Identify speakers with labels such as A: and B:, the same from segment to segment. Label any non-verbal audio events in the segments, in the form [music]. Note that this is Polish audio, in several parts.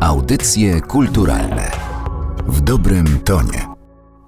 A: Audycje kulturalne w dobrym tonie.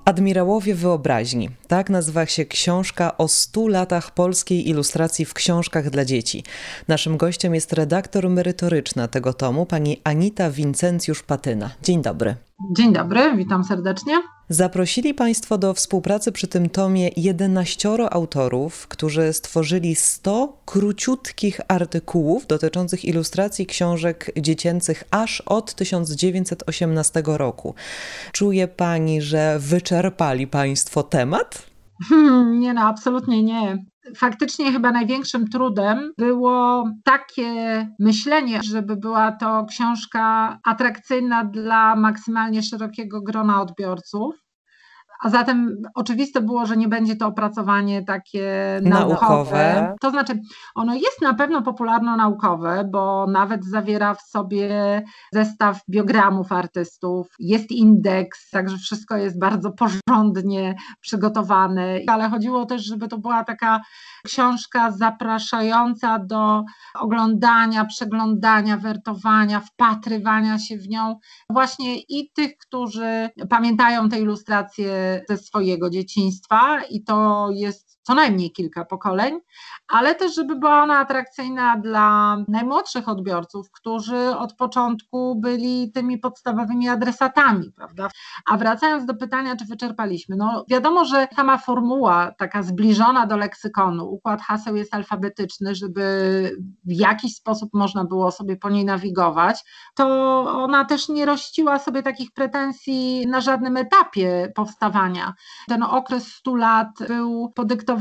B: Admirałowie Wyobraźni. Tak nazywa się książka o 100 latach polskiej ilustracji w książkach dla dzieci. Naszym gościem jest redaktor merytoryczna tego tomu, pani Anita Wincencjusz-Patyna. Dzień dobry.
C: Dzień dobry, witam serdecznie.
B: Zaprosili Państwo do współpracy przy tym tomie 11 autorów, którzy stworzyli 100 króciutkich artykułów dotyczących ilustracji książek dziecięcych aż od 1918 roku. Czuje Pani, że wyczerpali Państwo temat?
C: Hmm, nie, no absolutnie nie faktycznie chyba największym trudem było takie myślenie, żeby była to książka atrakcyjna dla maksymalnie szerokiego grona odbiorców. A zatem oczywiste było, że nie będzie to opracowanie takie naukowe. naukowe. To znaczy, ono jest na pewno popularno-naukowe, bo nawet zawiera w sobie zestaw biogramów artystów, jest indeks, także wszystko jest bardzo porządnie przygotowane, ale chodziło też, żeby to była taka książka zapraszająca do oglądania, przeglądania, wertowania, wpatrywania się w nią właśnie i tych, którzy pamiętają te ilustracje ze swojego dzieciństwa i to jest co najmniej kilka pokoleń, ale też, żeby była ona atrakcyjna dla najmłodszych odbiorców, którzy od początku byli tymi podstawowymi adresatami, prawda? A wracając do pytania, czy wyczerpaliśmy, no wiadomo, że sama formuła taka zbliżona do leksykonu, układ haseł jest alfabetyczny, żeby w jakiś sposób można było sobie po niej nawigować, to ona też nie rościła sobie takich pretensji na żadnym etapie powstawania. Ten okres 100 lat był podyktowany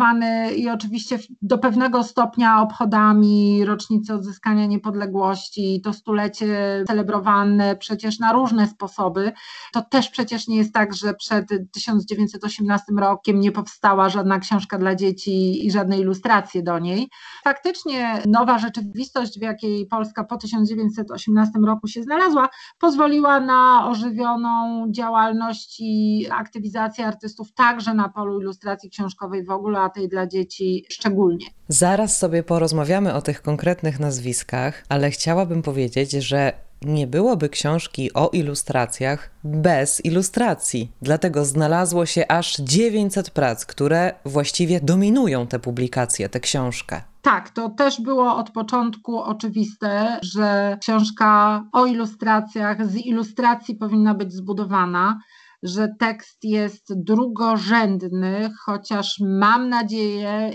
C: i oczywiście do pewnego stopnia obchodami rocznicy odzyskania niepodległości, to stulecie celebrowane przecież na różne sposoby. To też przecież nie jest tak, że przed 1918 rokiem nie powstała żadna książka dla dzieci i żadne ilustracje do niej. Faktycznie nowa rzeczywistość, w jakiej Polska po 1918 roku się znalazła, pozwoliła na ożywioną działalność i aktywizację artystów także na polu ilustracji książkowej w ogóle, tej dla dzieci szczególnie.
B: Zaraz sobie porozmawiamy o tych konkretnych nazwiskach, ale chciałabym powiedzieć, że nie byłoby książki o ilustracjach bez ilustracji. Dlatego znalazło się aż 900 prac, które właściwie dominują tę publikację, tę książkę.
C: Tak, to też było od początku oczywiste, że książka o ilustracjach, z ilustracji powinna być zbudowana że tekst jest drugorzędny, chociaż mam nadzieję,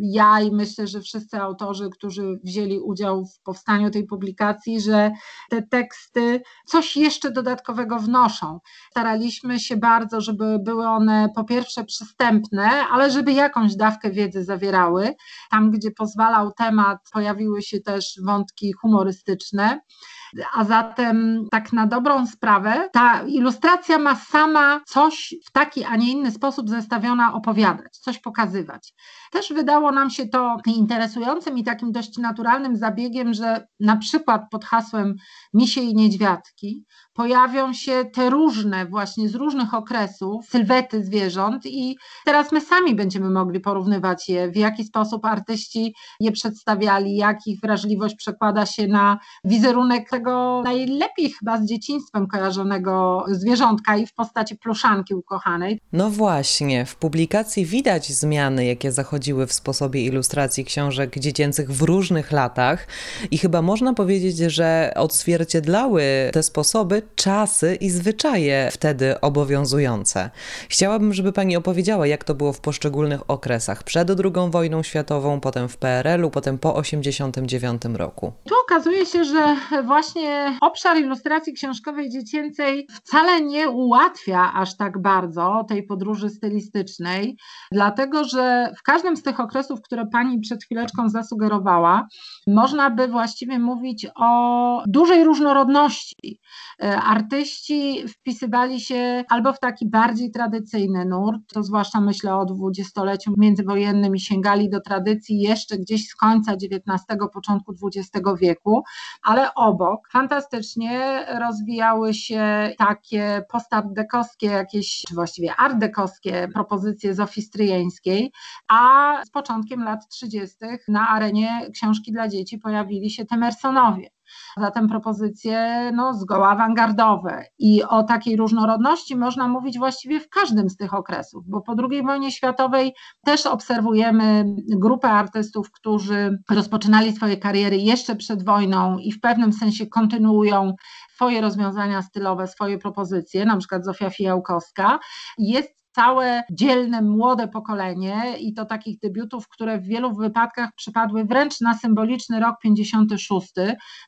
C: ja i myślę, że wszyscy autorzy, którzy wzięli udział w powstaniu tej publikacji, że te teksty coś jeszcze dodatkowego wnoszą. Staraliśmy się bardzo, żeby były one po pierwsze przystępne, ale żeby jakąś dawkę wiedzy zawierały. Tam, gdzie pozwalał temat, pojawiły się też wątki humorystyczne. A zatem, tak na dobrą sprawę, ta ilustracja ma sama coś w taki, a nie inny sposób zestawiona opowiadać, coś pokazywać. Też wydało nam się to interesującym i takim dość naturalnym zabiegiem, że na przykład pod hasłem Misie i Niedźwiadki pojawią się te różne, właśnie z różnych okresów, sylwety zwierząt, i teraz my sami będziemy mogli porównywać je, w jaki sposób artyści je przedstawiali, jak ich wrażliwość przekłada się na wizerunek tego najlepiej chyba z dzieciństwem kojarzonego zwierzątka i w postaci pluszanki ukochanej.
B: No właśnie, w publikacji widać zmiany, jakie zachodziły w sposobie ilustracji książek dziecięcych w różnych latach, i chyba można powiedzieć, że odzwierciedlały te sposoby czasy i zwyczaje wtedy obowiązujące. Chciałabym, żeby Pani opowiedziała, jak to było w poszczególnych okresach. Przed II wojną światową, potem w PRL-u, potem po 1989 roku.
C: Tu okazuje się, że właśnie obszar ilustracji książkowej dziecięcej wcale nie ułatwia aż tak bardzo tej podróży stylistycznej, dlatego że w każdym z tych okresów, które Pani przed chwileczką zasugerowała, można by właściwie mówić o dużej różnorodności. Artyści wpisywali się albo w taki bardziej tradycyjny nurt, to zwłaszcza myślę o dwudziestoleciu międzywojennym i sięgali do tradycji jeszcze gdzieś z końca XIX, początku XX wieku, ale obok fantastycznie rozwijały się takie postardekowskie jakieś, czy właściwie artdekowskie propozycje Zofii Stryjeńskiej, a z początkiem lat 30. na arenie książki dla dzieci pojawili się Temersonowie. Zatem propozycje no, zgoła awangardowe i o takiej różnorodności można mówić właściwie w każdym z tych okresów, bo po II wojnie światowej też obserwujemy grupę artystów, którzy rozpoczynali swoje kariery jeszcze przed wojną i w pewnym sensie kontynuują swoje rozwiązania stylowe, swoje propozycje, na przykład Zofia Fijałkowska. Jest całe dzielne, młode pokolenie i to takich debiutów, które w wielu wypadkach przypadły wręcz na symboliczny rok 56,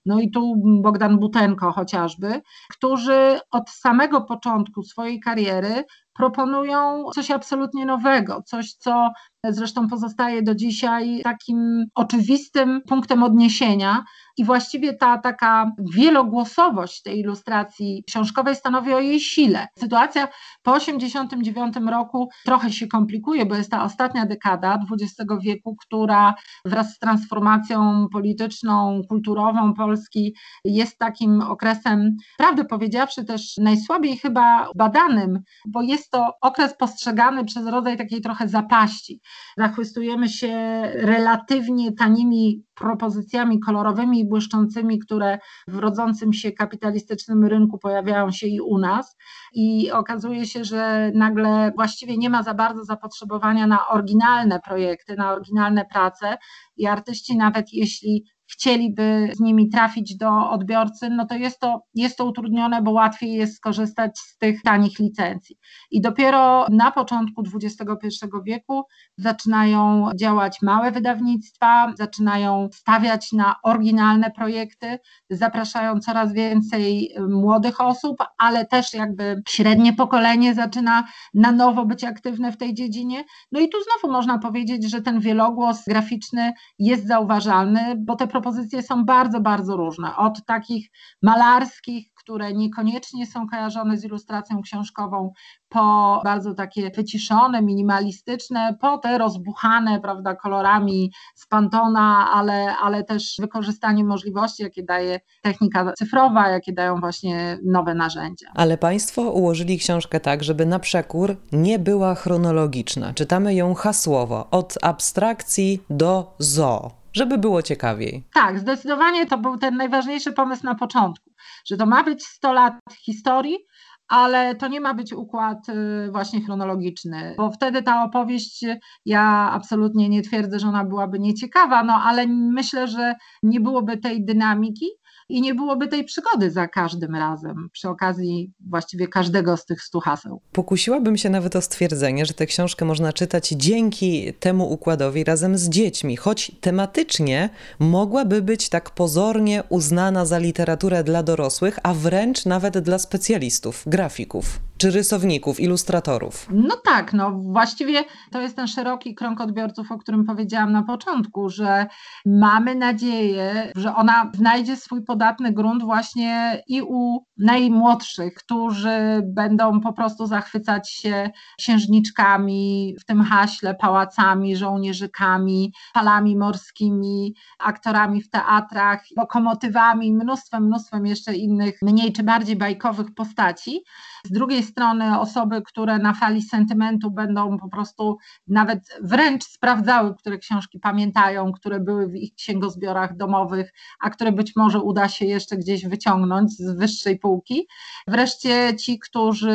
C: no i tu Bogdan Butenko chociażby, którzy od samego początku swojej kariery proponują coś absolutnie nowego, coś, co zresztą pozostaje do dzisiaj takim oczywistym punktem odniesienia. I właściwie ta taka wielogłosowość tej ilustracji książkowej stanowi o jej sile. Sytuacja po 1989 roku trochę się komplikuje, bo jest ta ostatnia dekada XX wieku, która wraz z transformacją polityczną, kulturową Polski jest takim okresem, prawdę powiedziawszy, też najsłabiej chyba badanym, bo jest to okres postrzegany przez rodzaj takiej trochę zapaści. Zachwystujemy się relatywnie tanimi propozycjami kolorowymi i błyszczącymi, które w rodzącym się kapitalistycznym rynku pojawiają się i u nas. I okazuje się, że nagle właściwie nie ma za bardzo zapotrzebowania na oryginalne projekty, na oryginalne prace i artyści, nawet jeśli chcieliby z nimi trafić do odbiorcy, no to jest to, jest to utrudnione, bo łatwiej jest skorzystać z tych tanich licencji. I dopiero na początku XXI wieku zaczynają działać małe wydawnictwa, zaczynają stawiać na oryginalne projekty, zapraszają coraz więcej młodych osób, ale też jakby średnie pokolenie zaczyna na nowo być aktywne w tej dziedzinie. No i tu znowu można powiedzieć, że ten wielogłos graficzny jest zauważalny, bo te propozycje są bardzo, bardzo różne. Od takich malarskich, które niekoniecznie są kojarzone z ilustracją książkową, po bardzo takie wyciszone, minimalistyczne, po te rozbuchane, prawda, kolorami z Pantona, ale, ale też wykorzystanie możliwości, jakie daje technika cyfrowa, jakie dają właśnie nowe narzędzia.
B: Ale Państwo ułożyli książkę tak, żeby na przekór nie była chronologiczna. Czytamy ją hasłowo, od abstrakcji do zoo żeby było ciekawiej.
C: Tak, zdecydowanie to był ten najważniejszy pomysł na początku, że to ma być 100 lat historii, ale to nie ma być układ y, właśnie chronologiczny, bo wtedy ta opowieść, ja absolutnie nie twierdzę, że ona byłaby nieciekawa, no ale myślę, że nie byłoby tej dynamiki, i nie byłoby tej przygody za każdym razem, przy okazji właściwie każdego z tych stu haseł.
B: Pokusiłabym się nawet o stwierdzenie, że tę książkę można czytać dzięki temu układowi razem z dziećmi, choć tematycznie mogłaby być tak pozornie uznana za literaturę dla dorosłych, a wręcz nawet dla specjalistów, grafików czy rysowników, ilustratorów.
C: No tak, no właściwie to jest ten szeroki krąg odbiorców, o którym powiedziałam na początku, że mamy nadzieję, że ona znajdzie swój podatny grunt właśnie i u najmłodszych, którzy będą po prostu zachwycać się księżniczkami, w tym haśle, pałacami, żołnierzykami, falami morskimi, aktorami w teatrach, lokomotywami, mnóstwem, mnóstwem jeszcze innych mniej czy bardziej bajkowych postaci. Z drugiej strony osoby, które na fali sentymentu będą po prostu nawet wręcz sprawdzały, które książki pamiętają, które były w ich księgozbiorach domowych, a które być może uda się jeszcze gdzieś wyciągnąć z wyższej półki. Wreszcie ci, którzy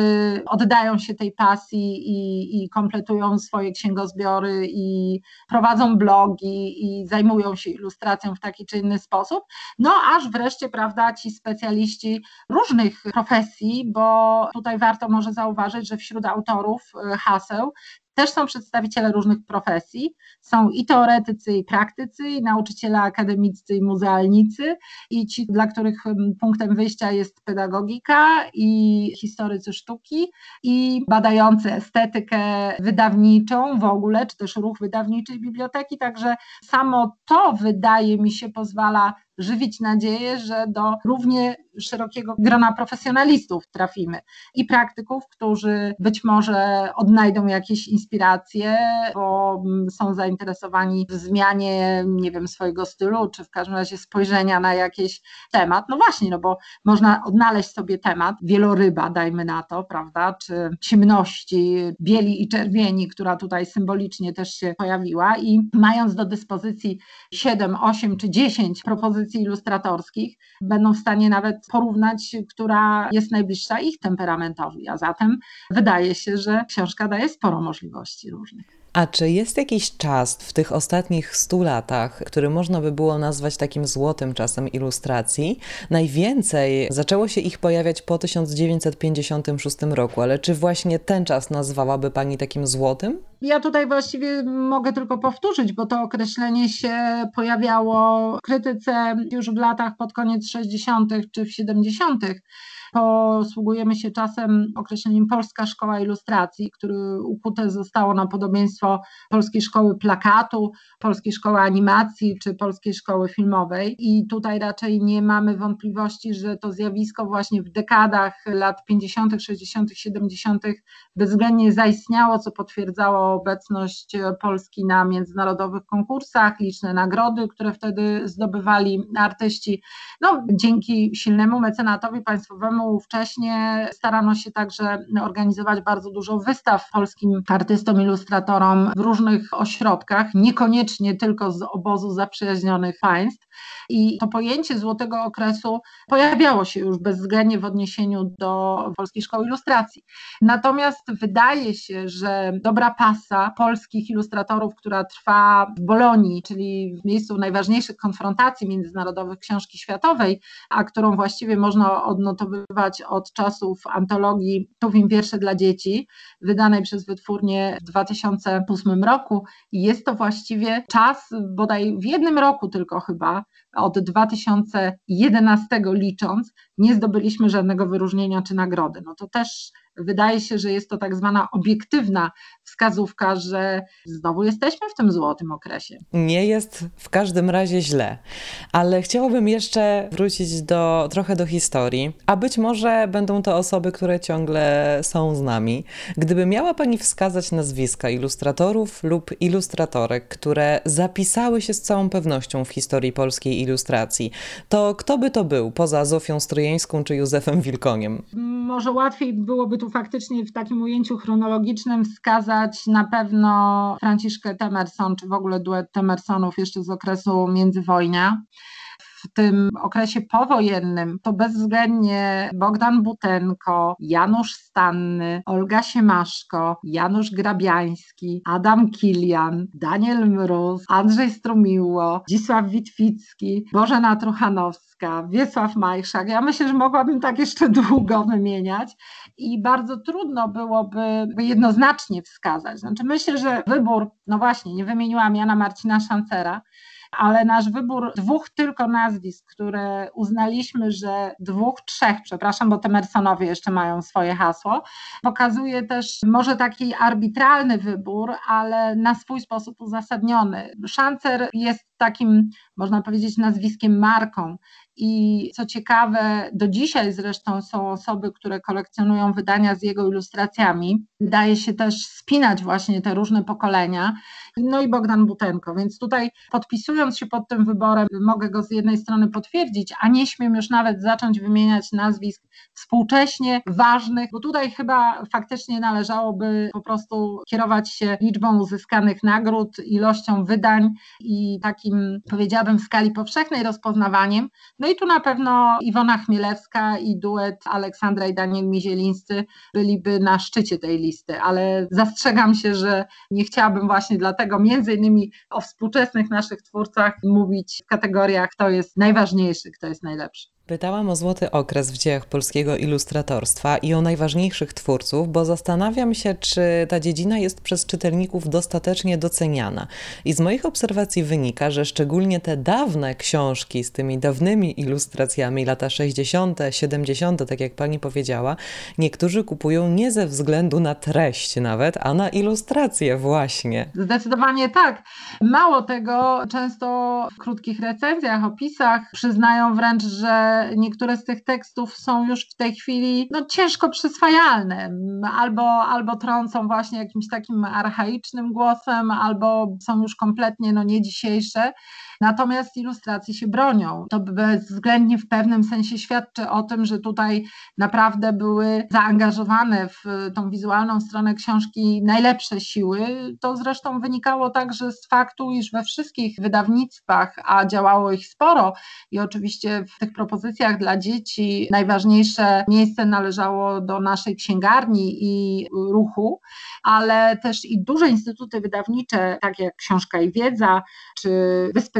C: oddają się tej pasji i, i kompletują swoje księgozbiory i prowadzą blogi i zajmują się ilustracją w taki czy inny sposób. No aż wreszcie, prawda, ci specjaliści różnych profesji, bo tutaj warto może zauważyć, że wśród autorów e, haseł też są przedstawiciele różnych profesji. Są i teoretycy, i praktycy, i nauczyciele akademiccy, i muzealnicy, i ci, dla których punktem wyjścia jest pedagogika, i historycy sztuki, i badający estetykę wydawniczą w ogóle, czy też ruch wydawniczy biblioteki. Także samo to wydaje mi się pozwala żywić nadzieję, że do równie szerokiego grona profesjonalistów trafimy i praktyków, którzy być może odnajdą jakieś inspiracje
D: bo mm, są zainteresowani w zmianie, nie wiem, swojego stylu, czy w każdym razie spojrzenia na jakiś temat. No właśnie, no bo można odnaleźć sobie temat, wieloryba, dajmy na to, prawda, czy ciemności, bieli i czerwieni, która tutaj symbolicznie też się pojawiła i mając do dyspozycji 7, 8 czy 10 propozycji ilustratorskich, będą w stanie nawet porównać, która jest najbliższa ich temperamentowi, a zatem wydaje się, że książka daje sporo możliwości różnych.
B: A czy jest jakiś czas w tych ostatnich stu latach, który można by było nazwać takim złotym czasem ilustracji? Najwięcej zaczęło się ich pojawiać po 1956 roku, ale czy właśnie ten czas nazwałaby Pani takim złotym?
D: Ja tutaj właściwie mogę tylko powtórzyć, bo to określenie się pojawiało w krytyce już w latach pod koniec 60. czy w 70 posługujemy się czasem określeniem Polska Szkoła Ilustracji, który ukute zostało na podobieństwo Polskiej Szkoły Plakatu, Polskiej Szkoły Animacji czy Polskiej Szkoły Filmowej. I tutaj raczej nie mamy wątpliwości, że to zjawisko właśnie w dekadach lat 50., 60., 70. bezwzględnie zaistniało, co potwierdzało obecność Polski na międzynarodowych konkursach, liczne nagrody, które wtedy zdobywali artyści. No, dzięki silnemu mecenatowi państwowemu ówcześnie starano się także organizować bardzo dużo wystaw polskim artystom, ilustratorom w różnych ośrodkach, niekoniecznie tylko z obozu zaprzyjaźnionych państw. I to pojęcie złotego okresu pojawiało się już bezwzględnie w odniesieniu do Polskiej Szkoły Ilustracji. Natomiast wydaje się, że dobra pasa polskich ilustratorów, która trwa w Bolonii, czyli w miejscu najważniejszych konfrontacji międzynarodowych książki światowej, a którą właściwie można odnotowywać od czasów antologii Tuwim Wiersze dla Dzieci, wydanej przez wytwórnię w 2008 roku. I jest to właściwie czas, bodaj w jednym roku tylko chyba, od 2011 licząc, nie zdobyliśmy żadnego wyróżnienia czy nagrody. No to też wydaje się, że jest to tak zwana obiektywna wskazówka, że znowu jesteśmy w tym złotym okresie.
B: Nie jest w każdym razie źle, ale chciałabym jeszcze wrócić do, trochę do historii, a być może będą to osoby, które ciągle są z nami. Gdyby miała Pani wskazać nazwiska ilustratorów lub ilustratorek, które zapisały się z całą pewnością w historii polskiej ilustracji, to kto by to był poza Zofią Stryjeńską czy Józefem Wilkoniem?
D: Może łatwiej byłoby tu faktycznie w takim ujęciu chronologicznym wskazać na pewno Franciszkę Temerson, czy w ogóle duet Temersonów jeszcze z okresu międzywojnia w tym okresie powojennym to bezwzględnie Bogdan Butenko, Janusz Stanny, Olga Siemaszko, Janusz Grabiański, Adam Kilian, Daniel Mróz, Andrzej Strumiło, Dzisław Witwicki, Bożena Truchanowska, Wiesław Majszak. Ja myślę, że mogłabym tak jeszcze [laughs] długo wymieniać i bardzo trudno byłoby jednoznacznie wskazać. Znaczy myślę, że wybór, no właśnie, nie wymieniłam Jana Marcina Szancera, ale nasz wybór dwóch tylko nazwisk, które uznaliśmy, że dwóch, trzech, przepraszam, bo te Mersonowie jeszcze mają swoje hasło, pokazuje też może taki arbitralny wybór, ale na swój sposób uzasadniony. Szancer jest takim, można powiedzieć, nazwiskiem marką. I co ciekawe, do dzisiaj zresztą są osoby, które kolekcjonują wydania z jego ilustracjami. Daje się też spinać właśnie te różne pokolenia. No i Bogdan Butenko. Więc tutaj podpisując się pod tym wyborem, mogę go z jednej strony potwierdzić, a nie śmiem już nawet zacząć wymieniać nazwisk współcześnie ważnych, bo tutaj chyba faktycznie należałoby po prostu kierować się liczbą uzyskanych nagród, ilością wydań i takim, powiedziałabym, w skali powszechnej rozpoznawaniem. No i tu na pewno Iwona Chmielewska i duet Aleksandra i Daniel Mizielińscy byliby na szczycie tej listy, ale zastrzegam się, że nie chciałabym właśnie dlatego między innymi o współczesnych naszych twórcach mówić w kategoriach kto jest najważniejszy, kto jest najlepszy.
B: Pytałam o złoty okres w dziejach polskiego ilustratorstwa i o najważniejszych twórców, bo zastanawiam się, czy ta dziedzina jest przez czytelników dostatecznie doceniana. I z moich obserwacji wynika, że szczególnie te dawne książki z tymi dawnymi ilustracjami, lata 60., 70., tak jak pani powiedziała, niektórzy kupują nie ze względu na treść nawet, a na ilustracje właśnie.
D: Zdecydowanie tak. Mało tego, często w krótkich recenzjach, opisach przyznają wręcz, że niektóre z tych tekstów są już w tej chwili no, ciężko przyswajalne, albo, albo trącą właśnie jakimś takim archaicznym głosem, albo są już kompletnie no, nie dzisiejsze. Natomiast ilustracje się bronią. To bezwzględnie w pewnym sensie świadczy o tym, że tutaj naprawdę były zaangażowane w tą wizualną stronę książki najlepsze siły. To zresztą wynikało także z faktu, iż we wszystkich wydawnictwach, a działało ich sporo i oczywiście w tych propozycjach dla dzieci najważniejsze miejsce należało do naszej księgarni i ruchu, ale też i duże instytuty wydawnicze, takie jak Książka i Wiedza, czy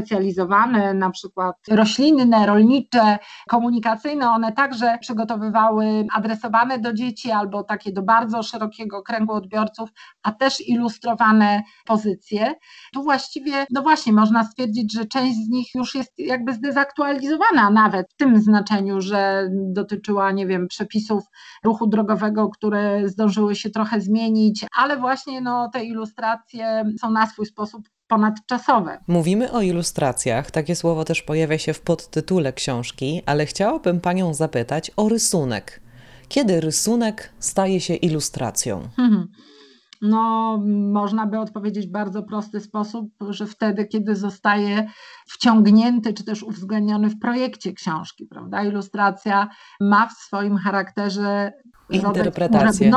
D: wyspecjalizowane, na przykład roślinne, rolnicze, komunikacyjne, one także przygotowywały adresowane do dzieci albo takie do bardzo szerokiego kręgu odbiorców, a też ilustrowane pozycje. Tu właściwie, no właśnie, można stwierdzić, że część z nich już jest jakby zdezaktualizowana nawet w tym znaczeniu, że dotyczyła, nie wiem, przepisów ruchu drogowego, które zdążyły się trochę zmienić, ale właśnie no, te ilustracje są na swój sposób ponadczasowe.
B: Mówimy o ilustracjach, takie słowo też pojawia się w podtytule książki, ale chciałabym Panią zapytać o rysunek. Kiedy rysunek staje się ilustracją? Hmm.
D: No, można by odpowiedzieć w bardzo prosty sposób, że wtedy, kiedy zostaje wciągnięty czy też uwzględniony w projekcie książki, prawda? Ilustracja ma w swoim charakterze interpretację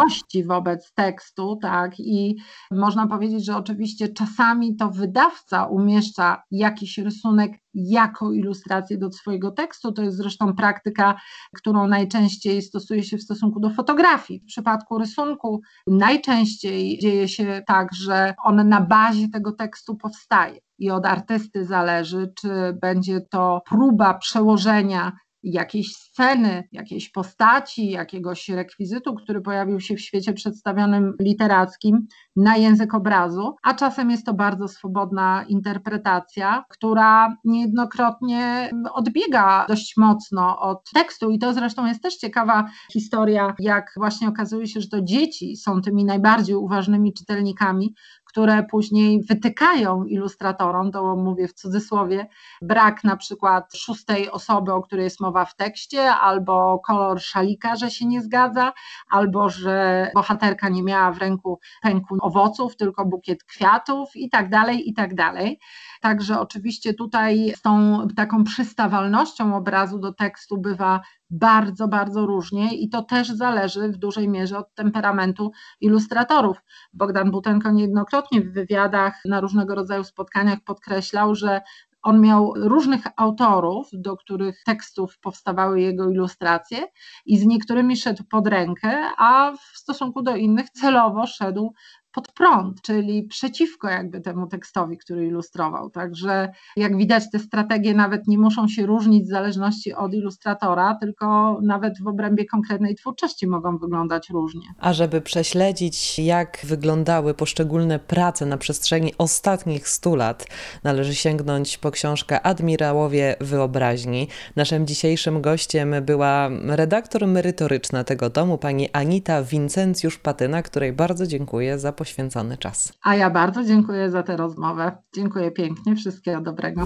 D: wobec tekstu, tak, i można powiedzieć, że oczywiście czasami to wydawca umieszcza jakiś rysunek jako ilustrację do swojego tekstu. To jest zresztą praktyka, którą najczęściej stosuje się w stosunku do fotografii. W przypadku rysunku najczęściej dzieje się tak, że on na bazie tego tekstu powstaje. I od artysty zależy, czy będzie to próba przełożenia jakiejś sceny, jakiejś postaci, jakiegoś rekwizytu, który pojawił się w świecie przedstawionym literackim na język obrazu, a czasem jest to bardzo swobodna interpretacja, która niejednokrotnie odbiega dość mocno od tekstu. I to zresztą jest też ciekawa historia, jak właśnie okazuje się, że to dzieci są tymi najbardziej uważnymi czytelnikami, które później wytykają ilustratorom, to mówię w cudzysłowie, brak na przykład szóstej osoby, o której jest mowa w tekście, albo kolor szalika, że się nie zgadza, albo że bohaterka nie miała w ręku pęku owoców, tylko bukiet kwiatów i tak dalej, i tak dalej. Także oczywiście tutaj z tą taką przystawalnością obrazu do tekstu bywa bardzo, bardzo różnie i to też zależy w dużej mierze od temperamentu ilustratorów. Bogdan Butenko niejednokrotnie w wywiadach na różnego rodzaju spotkaniach podkreślał, że on miał różnych autorów, do których tekstów powstawały jego ilustracje, i z niektórymi szedł pod rękę, a w stosunku do innych celowo szedł pod prąd, czyli przeciwko jakby temu tekstowi, który ilustrował. Także jak widać, te strategie nawet nie muszą się różnić w zależności od ilustratora, tylko nawet w obrębie konkretnej twórczości mogą wyglądać różnie.
B: A żeby prześledzić, jak wyglądały poszczególne prace na przestrzeni ostatnich stu lat, należy sięgnąć po książkę Admirałowie Wyobraźni. Naszym dzisiejszym gościem była redaktor merytoryczna tego tomu, pani Anita Wincencjusz-Patyna, której bardzo dziękuję za poświęcony czas.
D: A ja bardzo dziękuję za tę rozmowę. Dziękuję pięknie. Wszystkiego dobrego.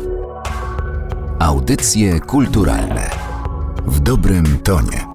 A: Audycje kulturalne w dobrym tonie.